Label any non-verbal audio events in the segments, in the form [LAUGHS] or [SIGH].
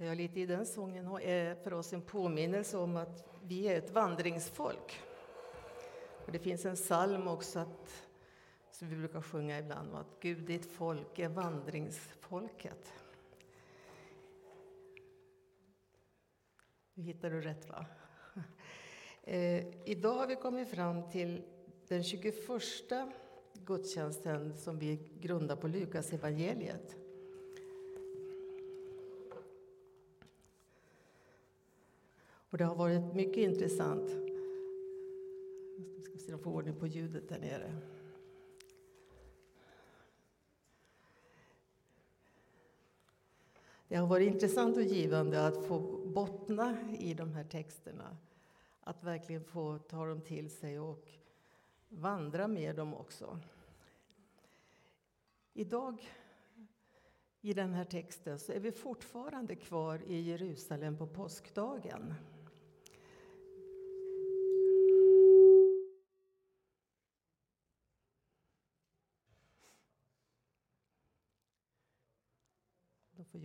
Ja, lite i den sången är för oss en påminnelse om att vi är ett vandringsfolk. Och det finns en psalm också att, som vi brukar sjunga ibland, att Gud, ditt folk är vandringsfolket. Nu hittar du rätt, va? [LAUGHS] Eh, idag har vi kommit fram till den 21 gudstjänsten som vi grundar på Lukas evangeliet. Och det har varit mycket intressant. Jag ska se om jag får ordning på ljudet där nere. Det har varit intressant och givande att få bottna i de här texterna. Att verkligen få ta dem till sig och vandra med dem också. Idag, i den här texten, så är vi fortfarande kvar i Jerusalem på påskdagen.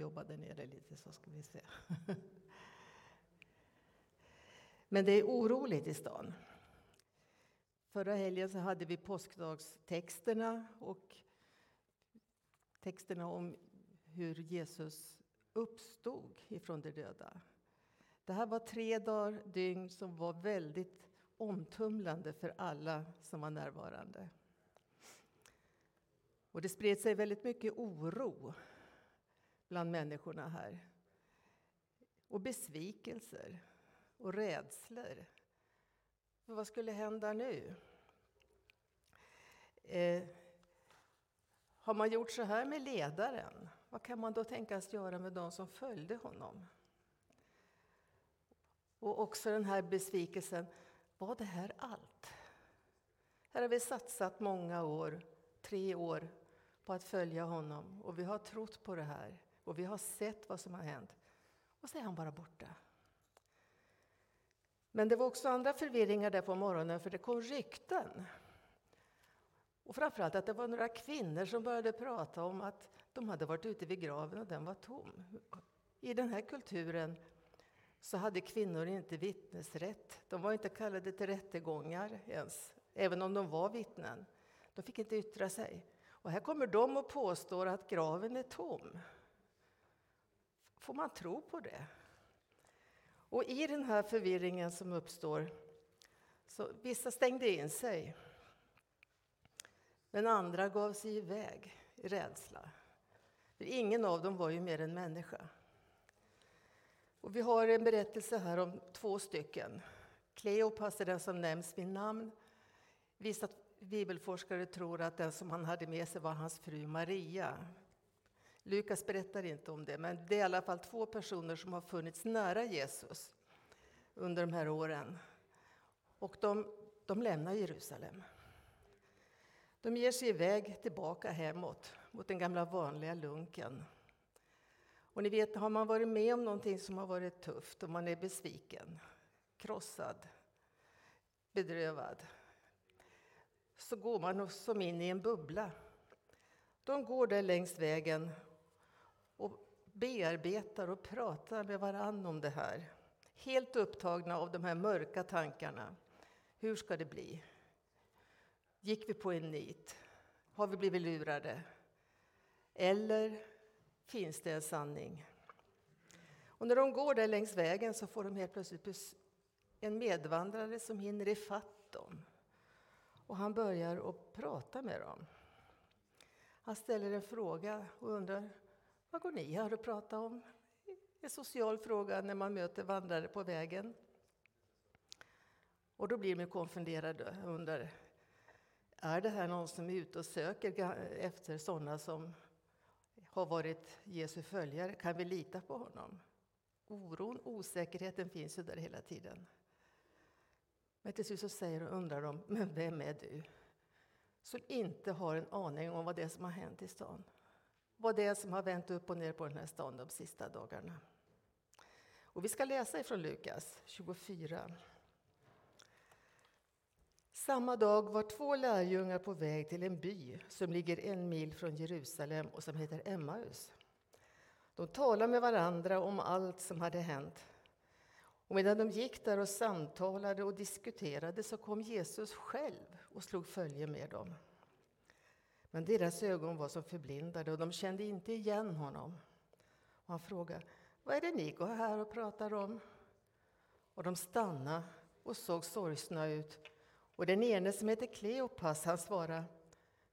Jobba där nere lite, så ska vi se. Men det är oroligt i stan. Förra helgen så hade vi påskdagstexterna och texterna om hur Jesus uppstod ifrån de döda. Det här var tre dagar, dygn som var väldigt omtumlande för alla som var närvarande. Och det spred sig väldigt mycket oro bland människorna här. Och besvikelser och rädslor. För vad skulle hända nu? Eh, har man gjort så här med ledaren, vad kan man då tänkas göra med de som följde honom? Och också den här besvikelsen, var det här allt? Här har vi satsat många år, tre år, på att följa honom och vi har trott på det här och vi har sett vad som har hänt. Och så är han bara borta. Men det var också andra förvirringar där på morgonen, för det kom rykten. Och framförallt att det var några kvinnor som började prata om att de hade varit ute vid graven och den var tom. I den här kulturen så hade kvinnor inte vittnesrätt. De var inte kallade till rättegångar ens, även om de var vittnen. De fick inte yttra sig. Och här kommer de och påstår att graven är tom. Får man tro på det? Och i den här förvirringen som uppstår, så vissa stängde in sig. Men andra gav sig iväg i rädsla. För ingen av dem var ju mer än människa. Och vi har en berättelse här om två stycken. Kleopas är den som nämns vid namn. Vissa bibelforskare tror att den som han hade med sig var hans fru Maria. Lukas berättar inte om det, men det är i alla fall två personer som har funnits nära Jesus under de här åren. Och de, de lämnar Jerusalem. De ger sig iväg tillbaka hemåt, mot den gamla vanliga lunken. Och ni vet, har man varit med om någonting som har varit tufft och man är besviken, krossad, bedrövad, så går man som in i en bubbla. De går där längs vägen och bearbetar och pratar med varann om det här. Helt upptagna av de här mörka tankarna. Hur ska det bli? Gick vi på en nit? Har vi blivit lurade? Eller finns det en sanning? Och när de går där längs vägen så får de helt plötsligt en medvandrare som hinner ifatt dem. Och han börjar att prata med dem. Han ställer en fråga och undrar vad går ni här och pratar om? En social fråga när man möter vandrare på vägen. Och då blir de konfunderade och undrar är det här någon som är ute och söker efter sådana som har varit Jesu följare? Kan vi lita på honom? Oron, osäkerheten finns ju där hela tiden. Men till slut så säger och undrar de, men vem är du? Som inte har en aning om vad det är som har hänt i stan. Vad det är som har vänt upp och ner på den här stan de sista dagarna. Och vi ska läsa ifrån Lukas 24. Samma dag var två lärjungar på väg till en by som ligger en mil från Jerusalem och som heter Emmaus. De talade med varandra om allt som hade hänt. Och medan de gick där och samtalade och diskuterade så kom Jesus själv och slog följe med dem. Men deras ögon var som förblindade och de kände inte igen honom. Och han frågade, vad är det ni går här och pratar om? Och de stannade och såg sorgsna ut. Och den ene som heter Kleopas, han svarade,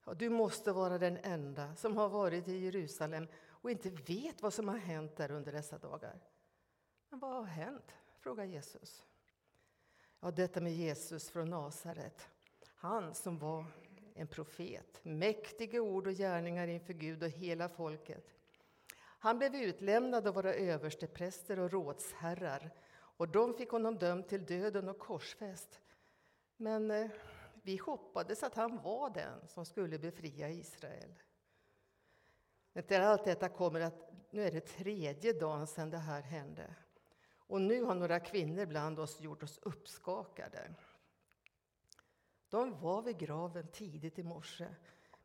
ja, du måste vara den enda som har varit i Jerusalem och inte vet vad som har hänt där under dessa dagar. Men vad har hänt? frågar Jesus. Ja, detta med Jesus från Nasaret. Han som var en profet, Mäktiga ord och gärningar inför Gud och hela folket. Han blev utlämnad av våra överstepräster och rådsherrar och de fick honom dömd till döden och korsfäst. Men eh, vi hoppades att han var den som skulle befria Israel. Efter allt detta kommer att nu är det tredje dagen sedan det här hände. Och nu har några kvinnor bland oss gjort oss uppskakade. De var vid graven tidigt i morse,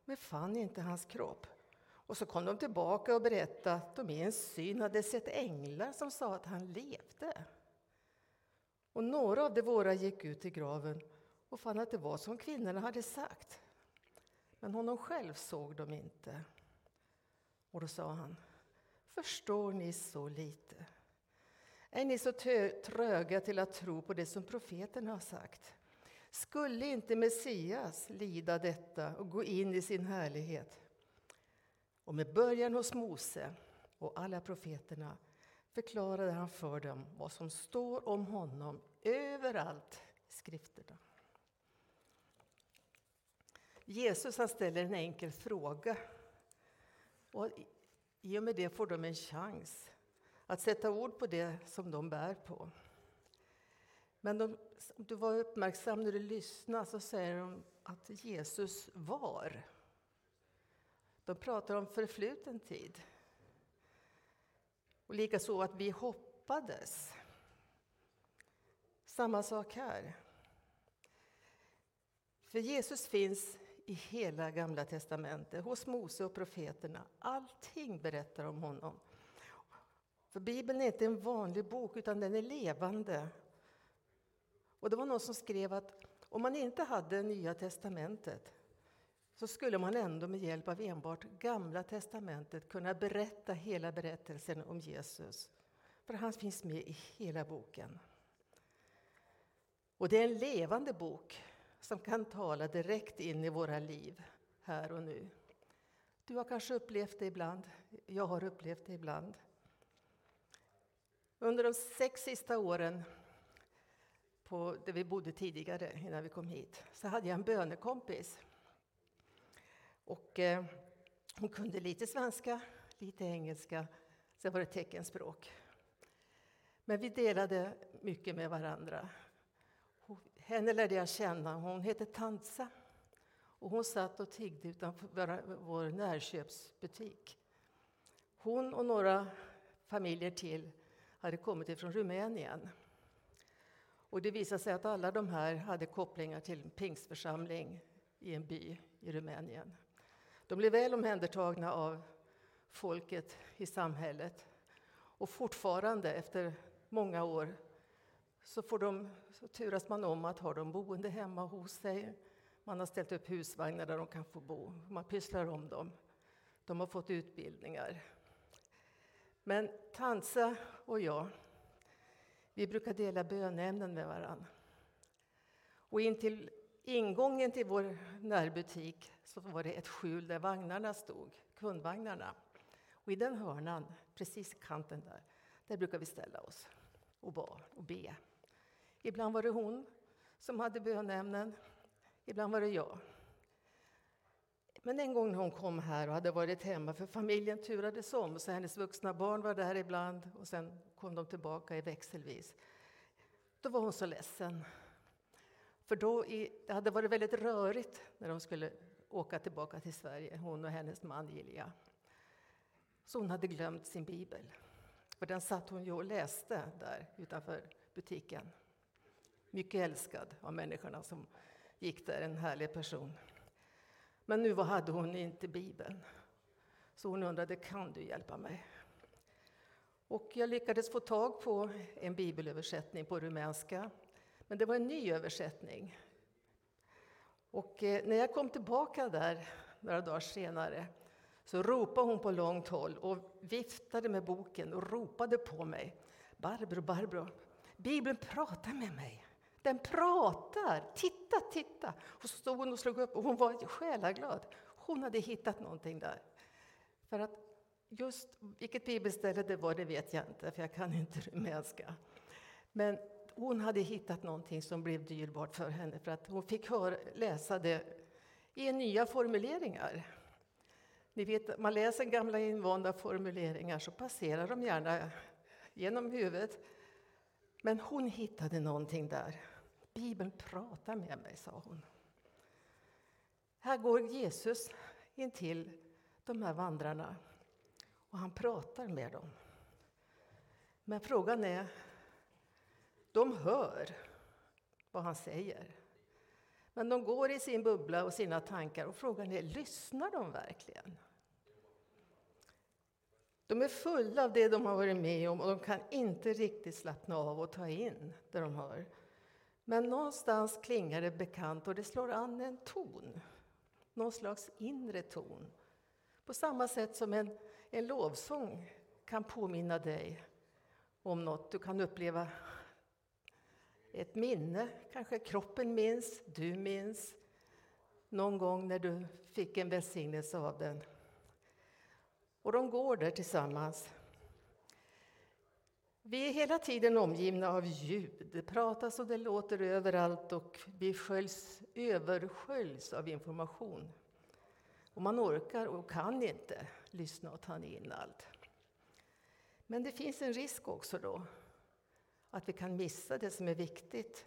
men fann inte hans kropp. Och så kom de tillbaka och berättade att de i en syn hade sett änglar som sa att han levde. Och några av de våra gick ut till graven och fann att det var som kvinnorna hade sagt. Men honom själv såg de inte. Och då sa han, förstår ni så lite? Är ni så tröga till att tro på det som profeten har sagt? Skulle inte Messias lida detta och gå in i sin härlighet? Och med början hos Mose och alla profeterna förklarade han för dem vad som står om honom överallt i skrifterna. Jesus han ställer en enkel fråga. Och I och med det får de en chans att sätta ord på det som de bär på. Men de, om du var uppmärksam när du lyssnade så säger de att Jesus var. De pratar om förfluten tid. Och likaså att vi hoppades. Samma sak här. För Jesus finns i hela Gamla testamentet, hos Mose och profeterna. Allting berättar om honom. För Bibeln är inte en vanlig bok, utan den är levande. Och det var någon som skrev att om man inte hade Nya testamentet så skulle man ändå med hjälp av enbart Gamla testamentet kunna berätta hela berättelsen om Jesus. För han finns med i hela boken. Och det är en levande bok som kan tala direkt in i våra liv här och nu. Du har kanske upplevt det ibland, jag har upplevt det ibland. Under de sex sista åren på där vi bodde tidigare, innan vi kom hit, så hade jag en bönekompis. Och, eh, hon kunde lite svenska, lite engelska, sen var det teckenspråk. Men vi delade mycket med varandra. Henne lärde jag känna. Hon hette Tansa. Och hon satt och tiggde utanför vår närköpsbutik. Hon och några familjer till hade kommit ifrån Rumänien. Och det visade sig att alla de här hade kopplingar till en pingstförsamling i en by i Rumänien. De blev väl omhändertagna av folket i samhället. Och fortfarande, efter många år, så, får de, så turas man om att ha dem boende hemma hos sig. Man har ställt upp husvagnar där de kan få bo. Man pysslar om dem. De har fått utbildningar. Men Tansa och jag, vi brukar dela bönämnen med varandra. Och in till ingången till vår närbutik så var det ett skjul där vagnarna stod, kundvagnarna. Och i den hörnan, precis i kanten där, där brukar vi ställa oss och, ba, och be. Ibland var det hon som hade bönämnen, ibland var det jag. Men en gång när hon kom här och hade varit hemma, för familjen turades om, så hennes vuxna barn var där ibland och sen kom de tillbaka i växelvis. Då var hon så ledsen. För då i, det hade varit väldigt rörigt när de skulle åka tillbaka till Sverige, hon och hennes man Gilja. Så hon hade glömt sin bibel. För den satt hon ju och läste där utanför butiken. Mycket älskad av människorna som gick där, en härlig person. Men nu hade hon inte Bibeln. Så hon undrade, kan du hjälpa mig? Och jag lyckades få tag på en bibelöversättning på rumänska, men det var en ny översättning. Och eh, när jag kom tillbaka där några dagar senare så ropade hon på långt håll och viftade med boken och ropade på mig. Barbro, Barbro, Bibeln pratar med mig. Den pratar! Titta, titta! Och så stod hon och slog upp och hon var själaglad. Hon hade hittat någonting där. För att just vilket bibelställe det var, det vet jag inte, för jag kan inte rumänska. Men hon hade hittat någonting som blev dyrbart för henne, för att hon fick höra, läsa det i nya formuleringar. Ni vet, man läser gamla invanda formuleringar så passerar de gärna genom huvudet. Men hon hittade någonting där. Bibeln pratar med mig, sa hon. Här går Jesus in till de här vandrarna och han pratar med dem. Men frågan är, de hör vad han säger. Men de går i sin bubbla och sina tankar och frågan är, lyssnar de verkligen? De är fulla av det de har varit med om och de kan inte riktigt slappna av och ta in det de hör. Men någonstans klingar det bekant och det slår an en ton. Någon slags inre ton. På samma sätt som en, en lovsång kan påminna dig om något. Du kan uppleva ett minne, kanske kroppen minns, du minns någon gång när du fick en välsignelse av den. Och de går där tillsammans. Vi är hela tiden omgivna av ljud. Det pratas och det låter överallt och vi sköljs, översköljs av information. Och man orkar och kan inte lyssna och ta in allt. Men det finns en risk också då att vi kan missa det som är viktigt.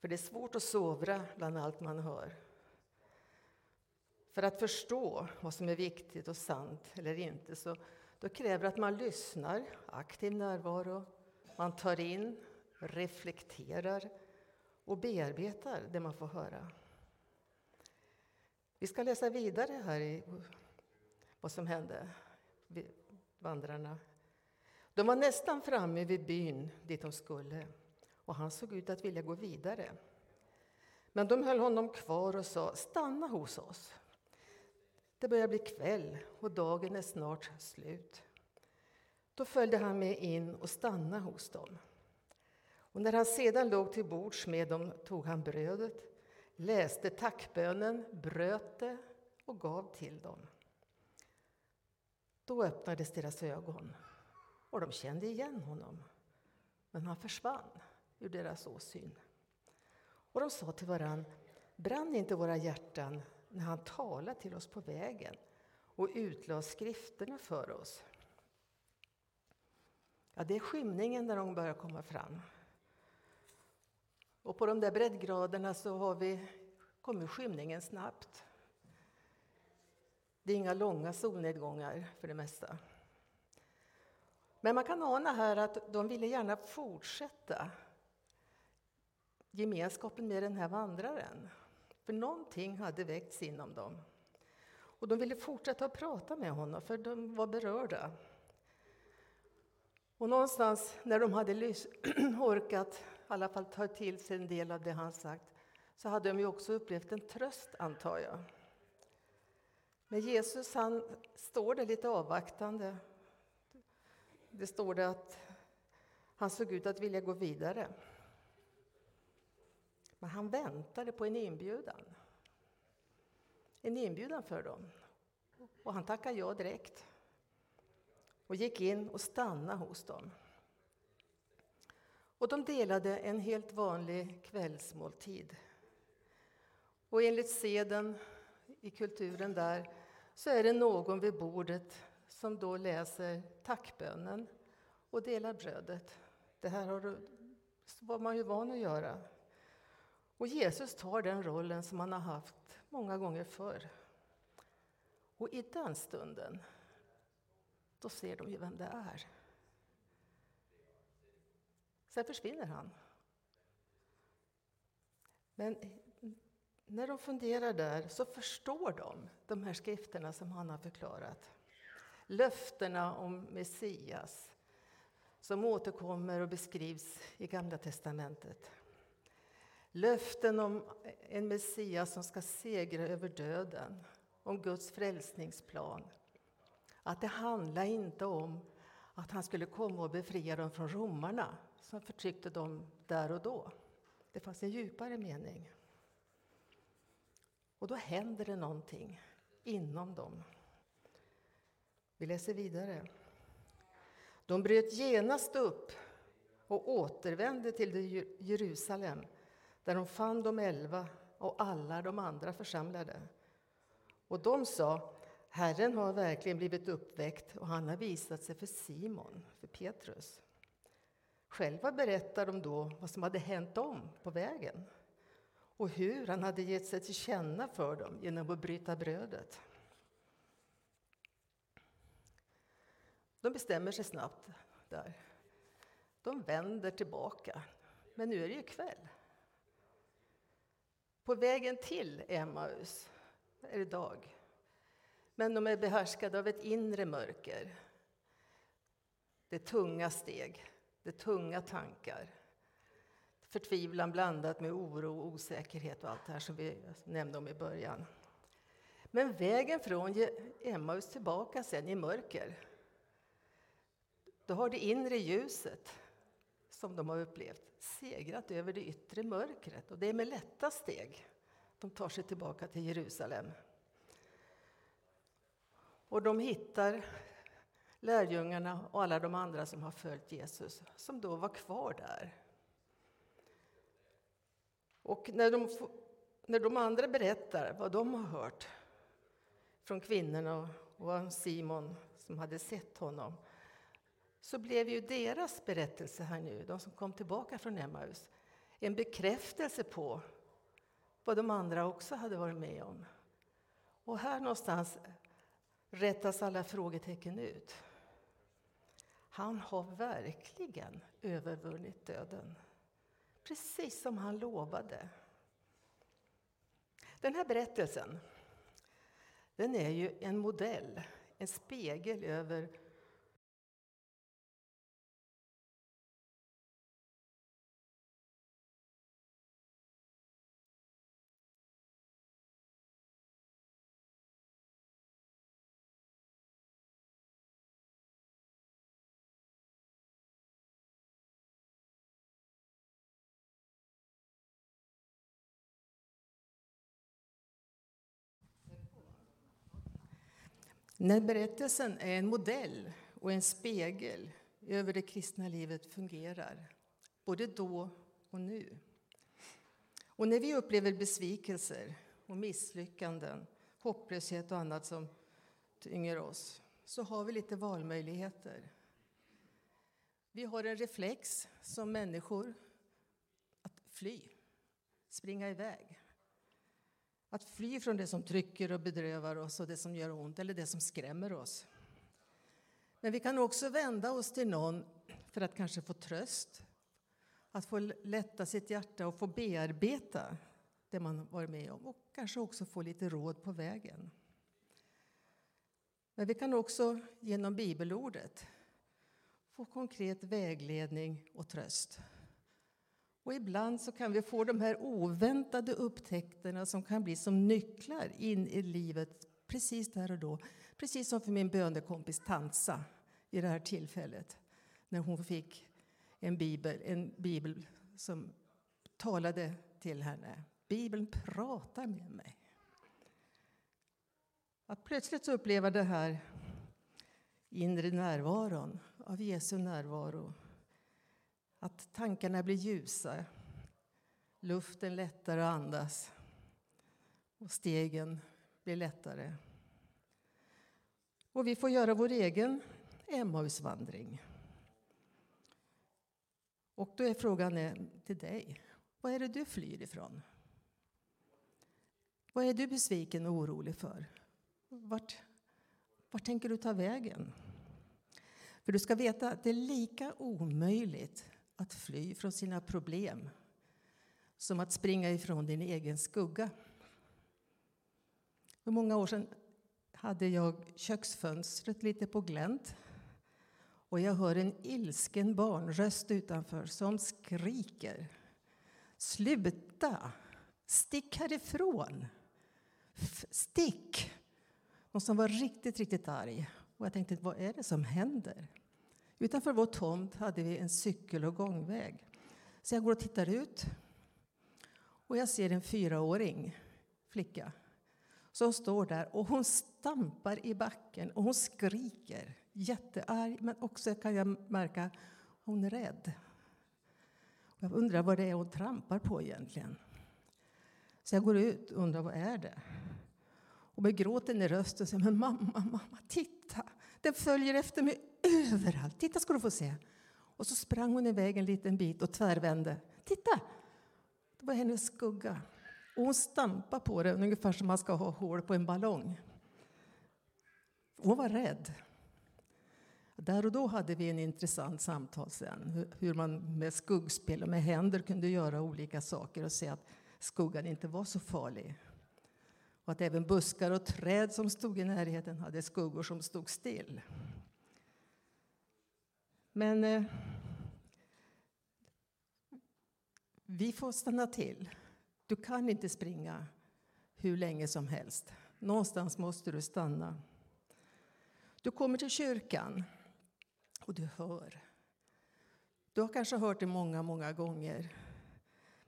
För det är svårt att sovra bland allt man hör. För att förstå vad som är viktigt och sant eller inte så då kräver att man lyssnar, aktiv närvaro, man tar in, reflekterar och bearbetar det man får höra. Vi ska läsa vidare här i vad som hände vandrarna. De var nästan framme vid byn dit de skulle och han såg ut att vilja gå vidare. Men de höll honom kvar och sa, stanna hos oss. Det börjar bli kväll och dagen är snart slut. Då följde han med in och stannade hos dem. Och när han sedan låg till bords med dem tog han brödet, läste tackbönen, bröt det och gav till dem. Då öppnades deras ögon och de kände igen honom. Men han försvann ur deras åsyn. Och de sa till varann, brann inte våra hjärtan när han talade till oss på vägen och utlade skrifterna för oss. Ja, det är skymningen när de börjar komma fram. Och på de där breddgraderna så har vi, kommer skymningen snabbt. Det är inga långa solnedgångar för det mesta. Men man kan ana här att de ville gärna fortsätta gemenskapen med den här vandraren. För någonting hade väckts inom dem. Och de ville fortsätta att prata med honom, för de var berörda. Och någonstans när de hade [CLEARS THROAT] orkat i alla fall ta till sig en del av det han sagt, så hade de ju också upplevt en tröst, antar jag. Men Jesus han står där lite avvaktande. Det står det att han såg ut att vilja gå vidare. Men han väntade på en inbjudan. En inbjudan för dem. Och han tackade ja direkt. Och gick in och stannade hos dem. Och de delade en helt vanlig kvällsmåltid. Och enligt seden i kulturen där så är det någon vid bordet som då läser tackbönen och delar brödet. Det här har, var man ju van att göra och Jesus tar den rollen som han har haft många gånger förr. Och i den stunden, då ser de ju vem det är. Sen försvinner han. Men när de funderar där så förstår de de här skrifterna som han har förklarat. Löftena om Messias som återkommer och beskrivs i Gamla testamentet. Löften om en Messias som ska segra över döden, om Guds frälsningsplan. Att det handlar inte om att han skulle komma och befria dem från romarna som förtryckte dem där och då. Det fanns en djupare mening. Och då händer det någonting inom dem. Vi läser vidare. De bröt genast upp och återvände till Jerusalem där de fann de elva och alla de andra församlade. Och de sa, Herren har verkligen blivit uppväckt och han har visat sig för Simon, för Petrus. Själva berättar de då vad som hade hänt dem på vägen och hur han hade gett sig till känna för dem genom att bryta brödet. De bestämmer sig snabbt där. De vänder tillbaka, men nu är det ju kväll. På vägen till Emmaus är det dag. Men de är behärskade av ett inre mörker. Det är tunga steg, det är tunga tankar. Förtvivlan blandat med oro, och osäkerhet och allt det här som vi nämnde om i början. Men vägen från Emmaus tillbaka sen i mörker, då har det inre ljuset som de har upplevt segrat över det yttre mörkret. Och det är med lätta steg de tar sig tillbaka till Jerusalem. Och de hittar lärjungarna och alla de andra som har följt Jesus, som då var kvar där. Och när de, när de andra berättar vad de har hört från kvinnorna och Simon som hade sett honom, så blev ju deras berättelse här nu, de som kom tillbaka från Emmaus, en bekräftelse på vad de andra också hade varit med om. Och här någonstans rättas alla frågetecken ut. Han har verkligen övervunnit döden, precis som han lovade. Den här berättelsen den är ju en modell, en spegel över När berättelsen är en modell och en spegel över det kristna livet fungerar, både då och nu. Och när vi upplever besvikelser och misslyckanden, hopplöshet och annat som tynger oss, så har vi lite valmöjligheter. Vi har en reflex som människor att fly, springa iväg. Att fly från det som trycker och bedrövar oss och det som gör ont eller det som skrämmer oss. Men vi kan också vända oss till någon för att kanske få tröst, att få lätta sitt hjärta och få bearbeta det man varit med om och kanske också få lite råd på vägen. Men vi kan också genom bibelordet få konkret vägledning och tröst. Och ibland så kan vi få de här oväntade upptäckterna som kan bli som nycklar in i livet precis där och då. Precis som för min bönekompis Tansa i det här tillfället när hon fick en bibel, en bibel som talade till henne. Bibeln pratar med mig. Att plötsligt uppleva det här inre närvaron av Jesu närvaro att tankarna blir ljusa, luften lättare att andas och stegen blir lättare. Och vi får göra vår egen Emmausvandring. Och då är frågan till dig, vad är det du flyr ifrån? Vad är du besviken och orolig för? Vart, vart tänker du ta vägen? För du ska veta att det är lika omöjligt att fly från sina problem som att springa ifrån din egen skugga. För många år sedan hade jag köksfönstret lite på glänt och jag hör en ilsken barnröst utanför som skriker. Sluta! Stick härifrån! F stick! Någon som var riktigt, riktigt arg. Och jag tänkte, vad är det som händer? Utanför vår tomt hade vi en cykel och gångväg. Så jag går och tittar ut. Och jag ser en fyraåring flicka som står där och hon stampar i backen och hon skriker. Jättearg, men också kan jag märka hon är rädd. Jag undrar vad det är hon trampar på egentligen. Så jag går ut och undrar vad är det Och med gråten i rösten säger men mamma, mamma, titta! Den följer efter mig överallt. Titta ska du få se. Och så sprang hon iväg en liten bit och tvärvände. Titta! Det var hennes skugga. Och hon stampade på den ungefär som man ska ha hål på en ballong. Hon var rädd. Där och då hade vi en intressant samtal sen. Hur man med skuggspel och med händer kunde göra olika saker och se att skuggan inte var så farlig. Och att även buskar och träd som stod i närheten hade skuggor som stod still. Men eh, vi får stanna till. Du kan inte springa hur länge som helst. Någonstans måste du stanna. Du kommer till kyrkan och du hör. Du har kanske hört det många, många gånger.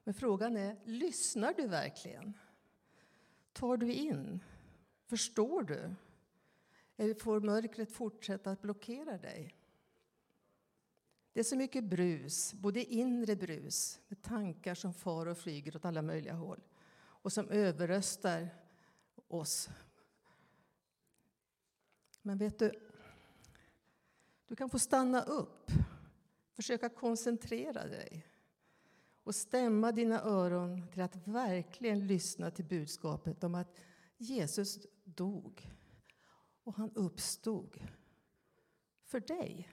Men frågan är, lyssnar du verkligen? Tar du in? Förstår du? Eller får mörkret fortsätta att blockera dig? Det är så mycket brus, både inre brus med tankar som far och flyger åt alla möjliga håll och som överröstar oss. Men vet du, du kan få stanna upp, försöka koncentrera dig och stämma dina öron till att verkligen lyssna till budskapet om att Jesus dog och han uppstod för dig.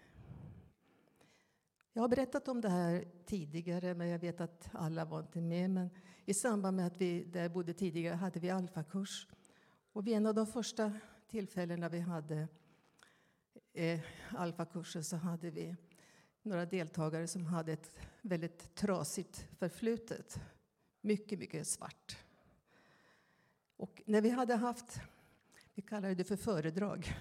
Jag har berättat om det här tidigare, men jag vet att alla var inte med. Men I samband med att vi där bodde tidigare hade vi alfakurs. Och vid en av de första tillfällena vi hade eh, alfakursen så hade vi några deltagare som hade ett väldigt trasigt förflutet. Mycket, mycket svart. Och när vi hade haft, vi kallade det för föredrag,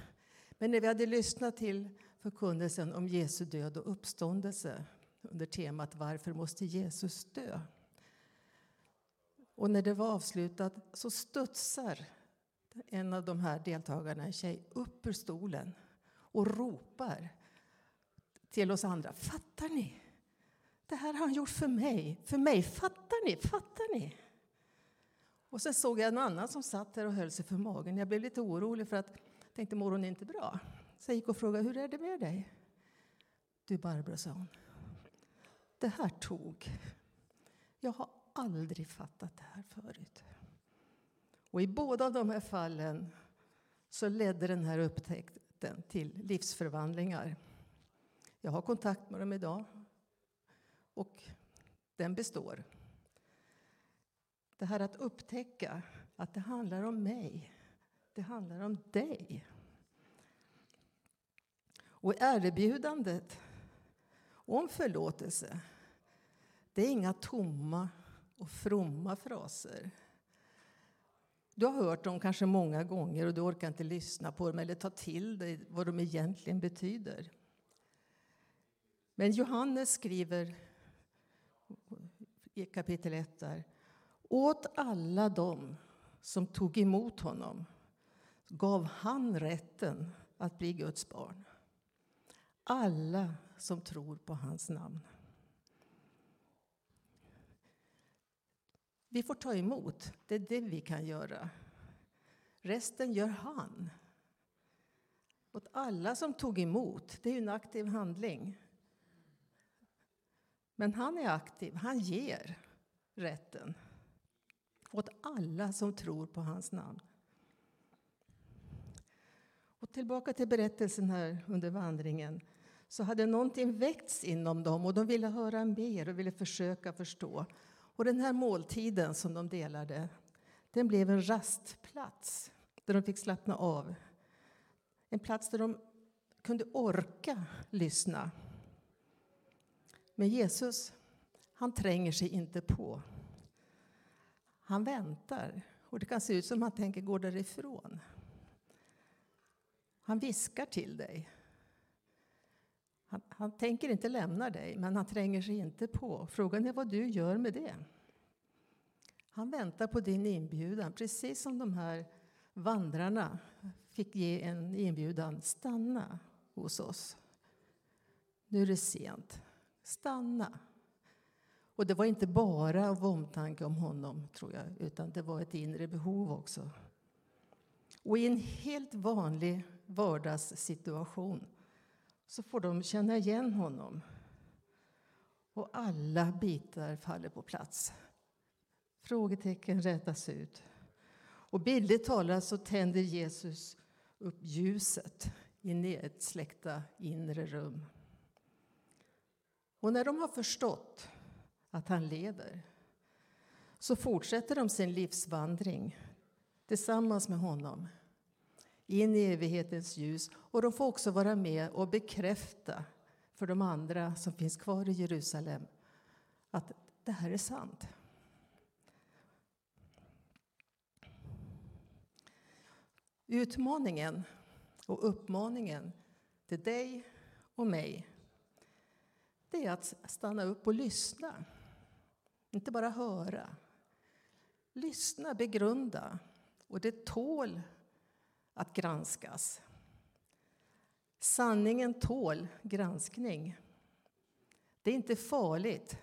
men när vi hade lyssnat till förkunnelsen om Jesu död och uppståndelse under temat Varför måste Jesus dö? Och när det var avslutat så studsar en av de här deltagarna, en tjej, upp ur stolen och ropar till oss andra. Fattar ni? Det här har han gjort för mig. För mig. Fattar ni? Fattar ni? Och sen såg jag en annan som satt där och höll sig för magen. Jag blev lite orolig för att jag tänkte, mår hon inte bra? Så jag gick och frågade, hur är det med dig? Du Barbro, sa hon. Det här tog. Jag har aldrig fattat det här förut. Och i båda de här fallen så ledde den här upptäckten till livsförvandlingar. Jag har kontakt med dem idag och den består. Det här att upptäcka att det handlar om mig, det handlar om dig. Och erbjudandet om förlåtelse, det är inga tomma och fromma fraser. Du har hört dem kanske många gånger och du orkar inte lyssna på dem eller ta till dig vad de egentligen betyder. Men Johannes skriver i kapitel 1 där. Åt alla dem som tog emot honom gav han rätten att bli Guds barn alla som tror på hans namn. Vi får ta emot, det är det vi kan göra. Resten gör han. Åt alla som tog emot, det är en aktiv handling. Men han är aktiv, han ger rätten åt alla som tror på hans namn. Och tillbaka till berättelsen här under vandringen så hade någonting väckts inom dem och de ville höra mer och ville försöka förstå. Och den här måltiden som de delade, den blev en rastplats där de fick slappna av En plats där de kunde orka lyssna. Men Jesus, han tränger sig inte på. Han väntar, och det kan se ut som att han tänker gå därifrån. Han viskar till dig. Han, han, tänker inte lämna dig, men han tränger sig inte på. Frågan är vad du gör med det. Han väntar på din inbjudan, precis som de här vandrarna fick ge en inbjudan. Stanna hos oss. Nu är det sent. Stanna. Och det var inte bara av omtanke om honom, tror jag, utan det var ett inre behov också. Och i en helt vanlig vardagssituation så får de känna igen honom. Och alla bitar faller på plats. Frågetecken rätas ut. Och bildligt talat så tänder Jesus upp ljuset i nedsläckta inre rum. Och när de har förstått att han lever så fortsätter de sin livsvandring tillsammans med honom in i evighetens ljus. Och de får också vara med och bekräfta för de andra som finns kvar i Jerusalem att det här är sant. Utmaningen och uppmaningen till dig och mig det är att stanna upp och lyssna. Inte bara höra. Lyssna, begrunda. Och det tål att granskas. Sanningen tål granskning. Det är inte farligt.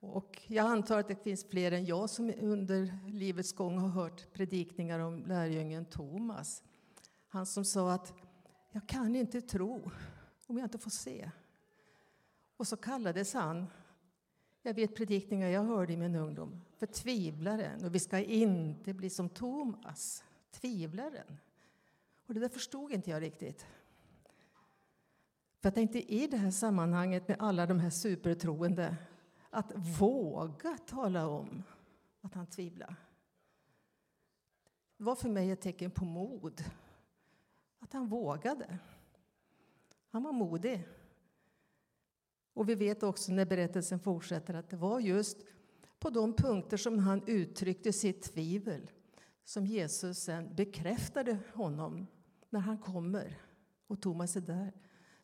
Och jag antar att det finns fler än jag som under livets gång har hört predikningar om lärjungen Thomas. Han som sa att jag kan inte tro om jag inte får se. Och så kallades han, jag vet predikningar jag hörde i min ungdom, för tvivlaren. Och vi ska inte bli som Thomas, tvivlaren. Och det där förstod inte jag riktigt. För jag tänkte i det här sammanhanget med alla de här supertroende att våga tala om att han tvivlar. Det var för mig ett tecken på mod. Att han vågade. Han var modig. Och vi vet också när berättelsen fortsätter att det var just på de punkter som han uttryckte sitt tvivel som Jesus sen bekräftade honom när han kommer och Thomas är där.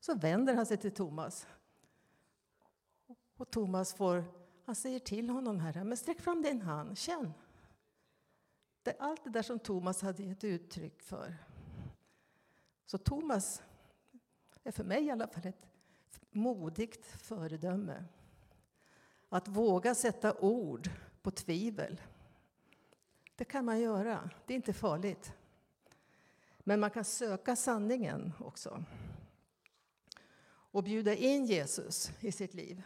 Så vänder han sig till Thomas. Och Thomas får, han säger till honom här, men sträck fram din hand, känn. Det allt det där som Thomas hade gett uttryck för. Så Thomas är för mig i alla fall ett modigt föredöme. Att våga sätta ord på tvivel. Det kan man göra. Det är inte farligt. Men man kan söka sanningen också. Och bjuda in Jesus i sitt liv.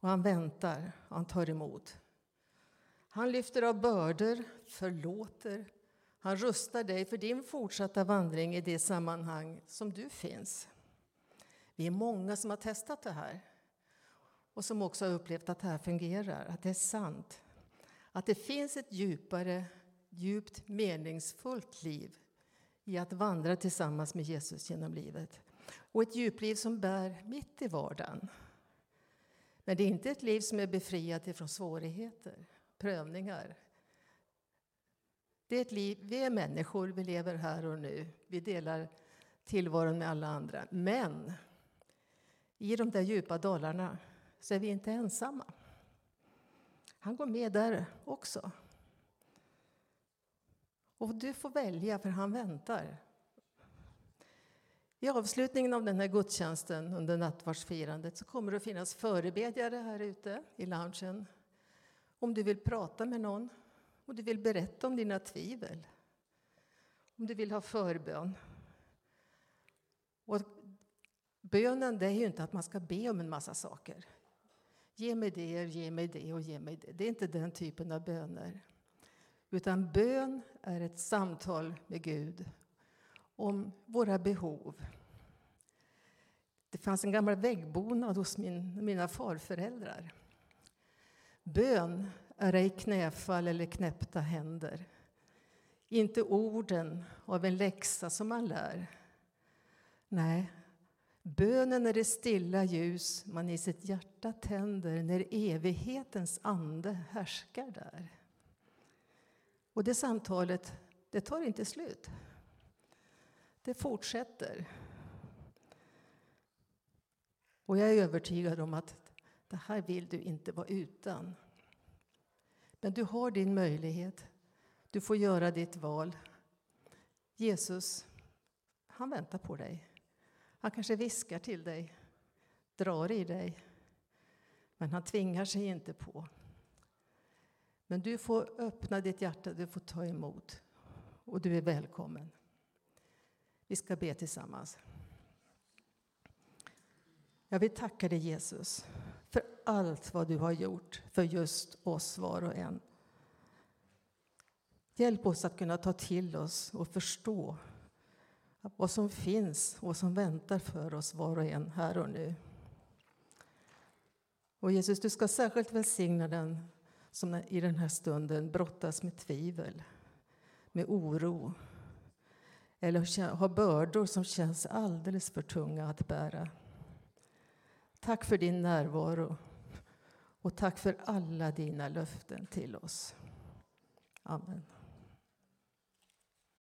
Och han väntar och han tar emot. Han lyfter av bördor, förlåter. Han rustar dig för din fortsatta vandring i det sammanhang som du finns. Vi är många som har testat det här och som också har upplevt att det här fungerar, att det är sant. Att det finns ett djupare, djupt meningsfullt liv i att vandra tillsammans med Jesus genom livet. Och ett djupliv som bär mitt i vardagen. Men det är inte ett liv som är befriat från svårigheter, prövningar. Det är ett liv, vi är människor, vi lever här och nu. Vi delar tillvaron med alla andra. Men i de där djupa dalarna så är vi inte ensamma. Han går med där också. Och du får välja, för han väntar. I avslutningen av den här gudstjänsten under nattvardsfirandet så kommer det att finnas förebedjare här ute i loungen. Om du vill prata med någon, om du vill berätta om dina tvivel, om du vill ha förbön. Och Bönen det är ju inte att man ska be om en massa saker. Ge mig det, ge mig det och ge mig det. Det är inte den typen av böner. Utan bön är ett samtal med Gud om våra behov. Det fanns en gammal väggbonad hos min, mina farföräldrar. Bön är ej knäfall eller knäppta händer. inte orden av en läxa som man lär. Nej, bönen är det stilla ljus man i sitt hjärta tänder när evighetens ande härskar där. Och det samtalet, det tar inte slut. Det fortsätter. Och jag är övertygad om att det här vill du inte vara utan. Men du har din möjlighet. Du får göra ditt val. Jesus, han väntar på dig. Han kanske viskar till dig, drar i dig. Men han tvingar sig inte på. Men du får öppna ditt hjärta, du får ta emot. Och du är välkommen. Vi ska be tillsammans. Jag vill tacka dig Jesus för allt vad du har gjort för just oss var och en. Hjälp oss att kunna ta till oss och förstå vad som finns och vad som väntar för oss var och en här och nu. Och Jesus, du ska särskilt välsigna den som i den här stunden brottas med tvivel, med oro eller har bördor som känns alldeles för tunga att bära. Tack för din närvaro och tack för alla dina löften till oss. Amen.